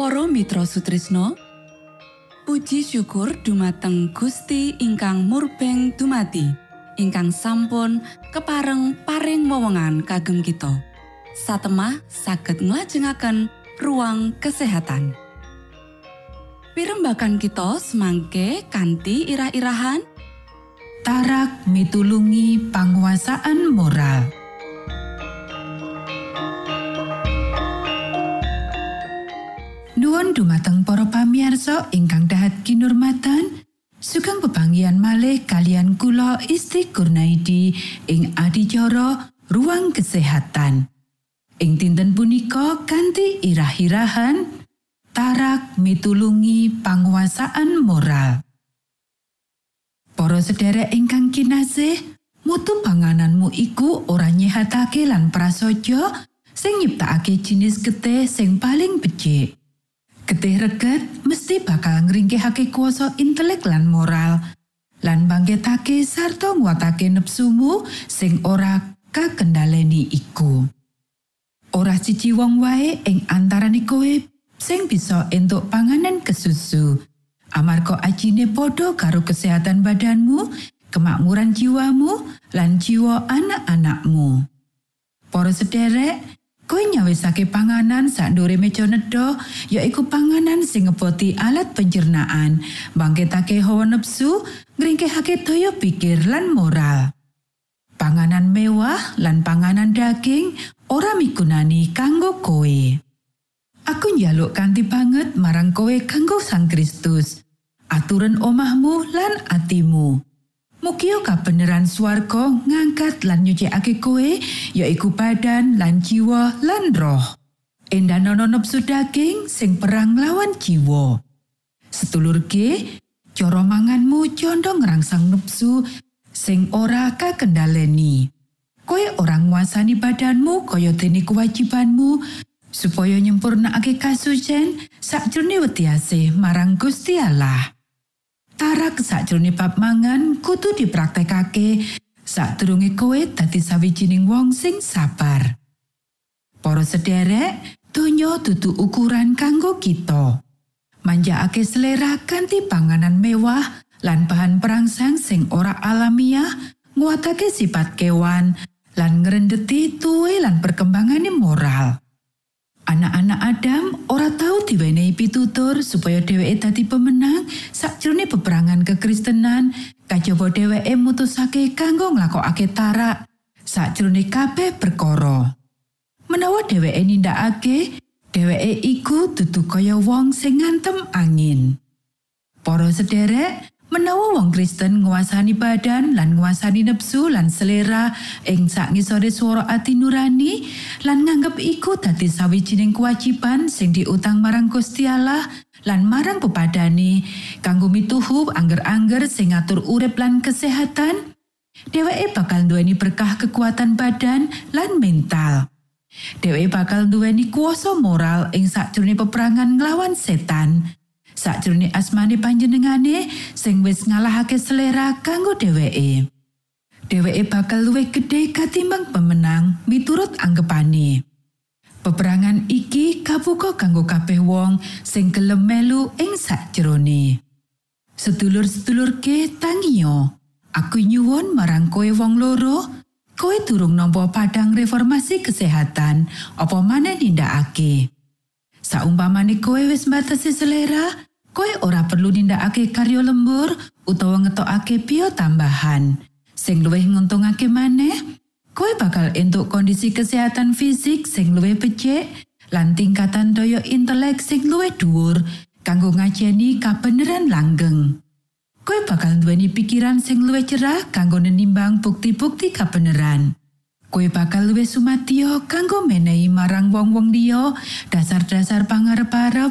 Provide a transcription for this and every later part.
Mitra Sutrisno Puji syukur dumateng Gusti ingkang murbeng dumati ingkang sampun kepareng paring wewenngan kagem kita. Satemah saged nglajengaken ruang kesehatan. Pirembakan kita semangke kanthi irah-irahan. Tarak mitulungi panguasaan moral. Nuwun dumateng para pamiarsa ingkang dahat kinurmatan, sugeng pepanggian malih kalian kula Isti Kurnaidi ing adicara ruang kesehatan. Ing dinten punika kanthi irah-irahan tarak mitulungi panguasaan moral. Para sederek ingkang kinasih, mutu pangananmu iku ora nyehatake lan prasaja sing nyiptakake jinis getih sing paling becik. Getih reget mesti bakal ngringkehake kuasa intelek lan moral lan bangkitake sarta nguatake nepsumu sing ora kakendaleni iku. Ora siji wong wae ing antarane kowe sing bisa entuk panganan kesusu. Amarga ajine padha karo kesehatan badanmu, kemakmuran jiwamu, lan jiwa anak-anakmu. Para sederek, Koe nyawisake panganan sak ndure meja nedha yaiku panganan sing ngeboti alat pencernaan, bangkitake hawa nepsu, ngringkehake daya pikir lan moral. Panganan mewah lan panganan daging ora migunani kanggo koe. Aku njaluk kanthi banget marang kowe kanggo Sang Kristus. Aturan omahmu lan atimu. Mukio kabeneran swarga ngangkat lan nyucikake kowe yaiku badan lan jiwa lan roh. Endanono nepsu daging sing perang lawan jiwa. Setulurke, cara manganmu condong ngrangsang nepsu sing ora kakendaleni. Koe orang nguasani badanmu kaya dene kewajibanmu supaya nyempurnakake kasucen sakjroning wetiase marang Gusti Allah. Tarak sakjroning bab mangan kudu dipraktekake sadurunge kowe dadi sawijining wong sing sabar. Para sederek, donya dudu ukuran kanggo kita. Manjakake selera kanthi panganan mewah lan bahan perangsang sing ora alamiah, nguatake sifat kewan lan ngrendeti tuwe lan perkembangane moral. Anak-anak Adam ora diwenehi pitutur supaya dheweke dadi pemenang sakjroning peperangan kekristenan kajaba dheweke mutusake kanggo nglakokake tarak sakjroning kabeh perkara. Menawa dheweke nindakake, dheweke iku dudu kaya wong sing ngantem angin. Para sederek, menawa wong Kristen nguasani badan lan nguasani nepsu lan selera ing sak ngisore swara ati nurani lan nganggep iku dadi sawijining kewajiban sing diutang marang Gusti Allah lan marang pepadani kanggo mituhu angger-angger sing ngatur urip lan kesehatan dheweke bakal duweni berkah kekuatan badan lan mental. Dheweke bakal duweni kuasa moral ing sakjroning peperangan nglawan setan sakjroning asmane panjenengane sing wis ngalahake selera kanggo dheweke. Dheweke bakal luwih gedhe katimbang pemenang miturut anggepane. Peperangan iki kabuka kanggo kabeh wong sing gelem melu ing sakjrone. Sedulur-sedulurke tangiyo, aku nyuwun marang kowe wong loro, kowe durung nampa padang reformasi kesehatan apa maneh nindakake. Saumpamane kowe wis batasi selera, Koe ora perlu nindakake karya lembur utawa ngetokake bio tambahan. Sing luwih nguntungake maneh, koe bakal entuk kondisi kesehatan fisik sing luwih becik lan tingkatan daya intelek sing luwih dhuwur kanggo ngajeni kabeneran langgeng. Koe bakal duweni pikiran sing luwih cerah kanggo nenimbang bukti-bukti kabeneran. Koe bakal luwih sumatio kanggo menehi marang wong-wong liya dasar-dasar pangarep-arep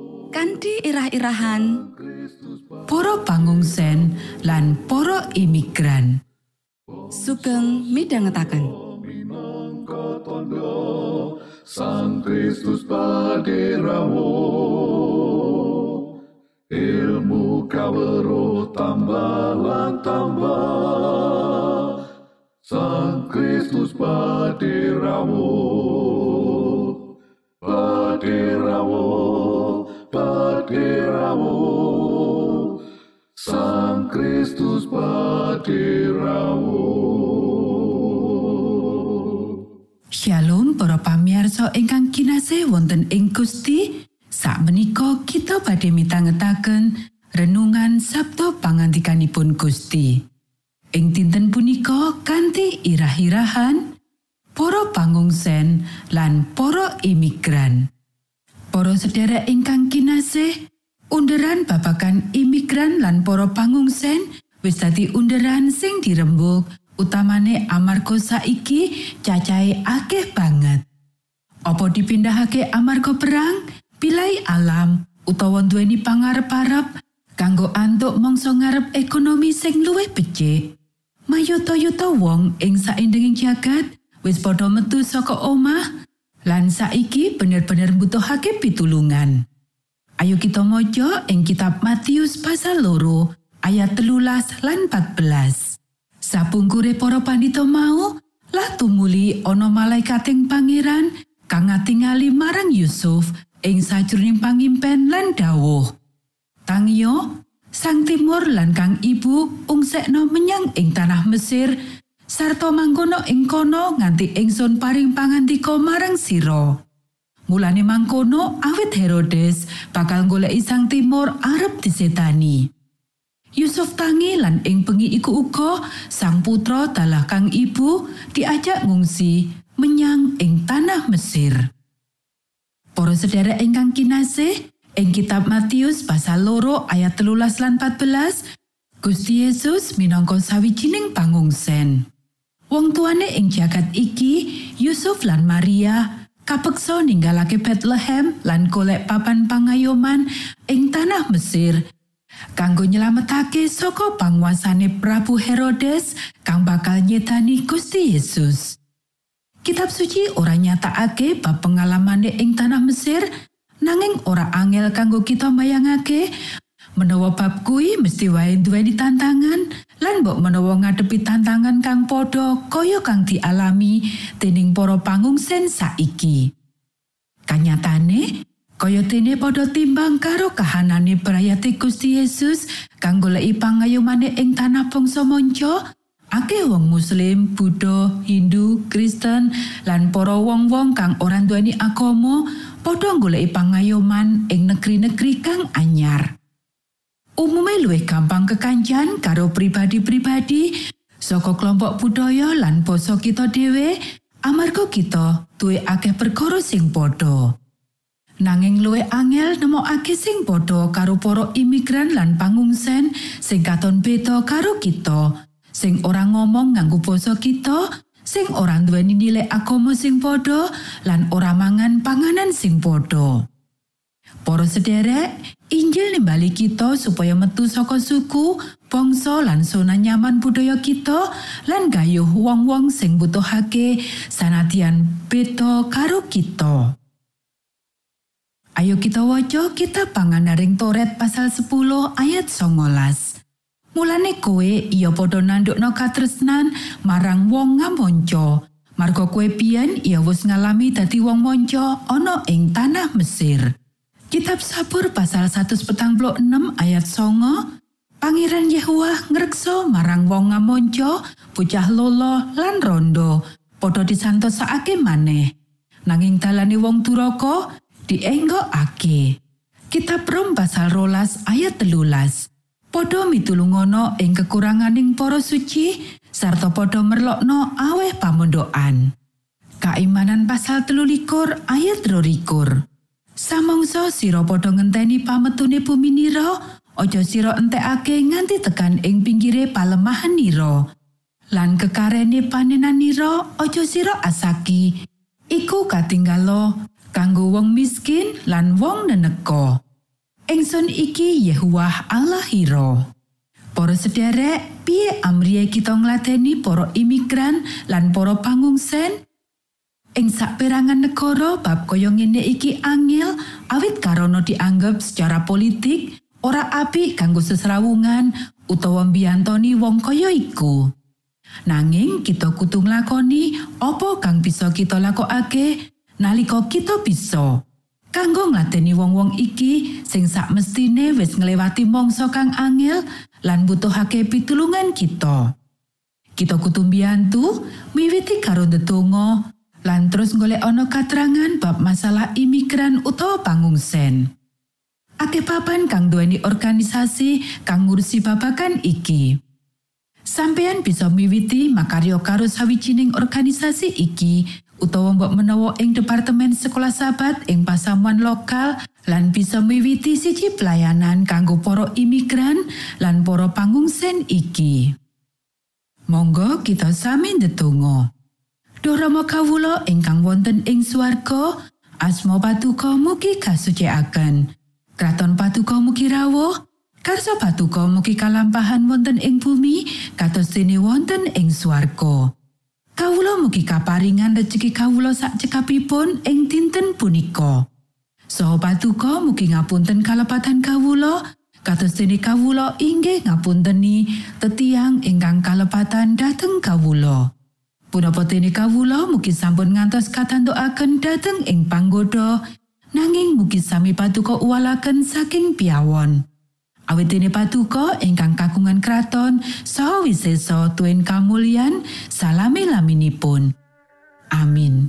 kanthi irah-irahan Para pangungsen lan para imigran. sugeng midhangetaken. Sang Kristus paderamu Ilmu kawero tambah tambah Sang Kristus paderamu Paderamu Paderamu Sang Kristus paderamu Shalom para pamirsa ingkang kinasih wonten ing Gusti. Sakmenika kita badhe mitangetaken renungan Sabto pangantikanipun Gusti. Ing dinten punika kanthi irah-irahan para pangungsen lan para imigran. Para sedherek ingkang kinasih, underan babagan imigran lan para pangungsen wis dadi underan sing dirembuk utamane amarga saiki cacahe akeh banget. Apa dipindahake amarga perang, pilai alam utawa duweni pangarep-arep kanggo antuk mangsa ngarep ekonomi sing luwih becik. Mayota-yota wong ing saindenging jagat wis padha metu saka omah lan saiki bener-bener mbutuhake pitulungan. Ayo kita maca ing kitab Matius pasal loro ayat telulas lan 14. Sapungkure para pandita mau lah tumuli ana malaikating pangeran kang ngatingali marang Yusuf ing sajroning pangimpen lan dawuh. Tangyo, sang timur lan kang ibu ungsekno menyang ing tanah Mesir sarta mangkono ing kono nganti ingsun paring pangandika marang sira. Mulane mangkono awit Herodes bakal goleki sang timur arep disetani. Yusuf tangi lan ing bengi iku uga sang putra dalah kang ibu diajak ngungsi menyang ing tanah Mesir. Para sedherek ingkang kinasih, ing kitab Matius pasal loro ayat telulas lan 14, Gusti Yesus minangka sawijining pangungsen. Wong tuane ing jagat iki, Yusuf lan Maria, kapeksa ninggalake Bethlehem lan golek papan pangayoman ing tanah Mesir kanggo nyelametake saka panguasane Prabu Herodes kang bakal nyetani Gusti Yesus. Kitab suci ora nyatakake bab pengalamane ing tanah Mesir, nanging ora angel kanggo kita bayangake menawa bab kuwi mesti wae duweni tantangan mbok menawa ngadepi tantangan kang padha kaya kang dialami dening para pangungsen saiki. Kanyatane, kaya dene padha timbang karo kahanane prayate Gusti Yesus kang goleki pangayomane ing tanah bangsa manca, akeh wong muslim, Buddha, Hindu, Kristen lan para wong-wong kang ora nduweni agama padha goleki pangayoman ing negeri-negeri kang anyar. Umume luwih gampang kekancan karo pribadi-pribadi saka kelompok budaya lan basa kita dhewe amarga kita duwe akeh perkara sing padha. Nanging luwih angel nemokake sing padha karo para imigran lan pangungsen sing katon beda karo kita, sing ora ngomong nganggo basa kita, sing ora nduweni nilai agama sing padha lan ora mangan panganan sing padha. Para sederek, Injil nimbali kita supaya metu saka suku, bangsa lan zona nyaman budaya kita lan gayuh wong-wong sing butuhake sanadyan beda karo kita. Ayo kita waca kitab panganaring Toret pasal 10 ayat 19. Mulane kowe iya padha nandukno katresnan marang wong ngamonco. Marga kowe biyen iya wis ngalami dadi wong monco ana ing tanah Mesir. Kitab Sabur pasal 146 ayat songo Pangeran Yehuwa ngrekso marang wong ngamonco, bocah lolo lan rondo, padha disantosake maneh. Nanging dalane wong duraka dienggokake. Kitab Rom pasal rolas ayat telulas. Podo mitulungono ing kekuranganing para suci sarta podo merlokno aweh pamondokan. Kaimanan pasal telulikur ayat rolikur. Samangsa sira padha ngenteni pametune bumi nira, aja sira entekake nganti tekan ing pinggire palemahan nira. Lan kekarene panenan nira aja sira asaki. Iku katinggalo kanggo wong miskin lan wong neneka. Engson iki Yehuwah Allah hiro. Para sederek, piye amriye kita ngladeni para imigran lan para pangungsen? Ing saperangan negara bab kaya ngene iki angel awit karana dianggep secara politik ora apik kanggo sesrawungan utawa mbiyantoni wong kaya iku. Nanging kita kudu nglakoni apa kang bisa kita lakokake nalika kita bisa. Kanggo ngladeni wong-wong iki sing sak mestine wis nglewati mangsa kang angel lan butuhake pitulungan kita. Kita kudu mbiyantu miwiti karo ndedonga lan terus golek ana katrangan bab masalah imigran utawa pangungsen. Akeh papan kang duweni organisasi kang ngurusi babagan iki. Sampeyan bisa miwiti makarya karo sawijining organisasi iki utawa mbok menawa ing Departemen Sekolah Sabat ing pasamuan lokal lan bisa miwiti siji pelayanan kanggo para imigran lan para pangungsen iki. Monggo kita sami ndedonga. Duh Rama kawula ingkang wonten ing swarga, asma patuko mugi kasucikaken. Kraton patuko mugi rawuh, karsa patuko mugi kalampahan wonten ing bumi kados dene wonten ing swarga. Kawula mugi kaparingan rejeki kawula sak cekapipun ing dinten punika. Saha patuko mugi ngapunten kalepatan kawula kados dene kawula inggih ngapunteni tetiang ingkang kalepatan dhateng kawula. Punapa dene kawula mugi sampun ngantos katantukaken dhateng ing panggoda nanging mugi sami patuko uwalaken saking piawon. Awit dene patuko ingkang kagungan kraton saha wisesa tuen kamulyan salami laminipun. Amin.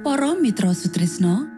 Para Mitra Sutrisno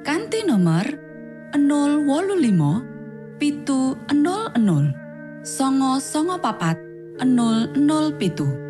kanti nomor 025 pitu 00 songo songo papat 00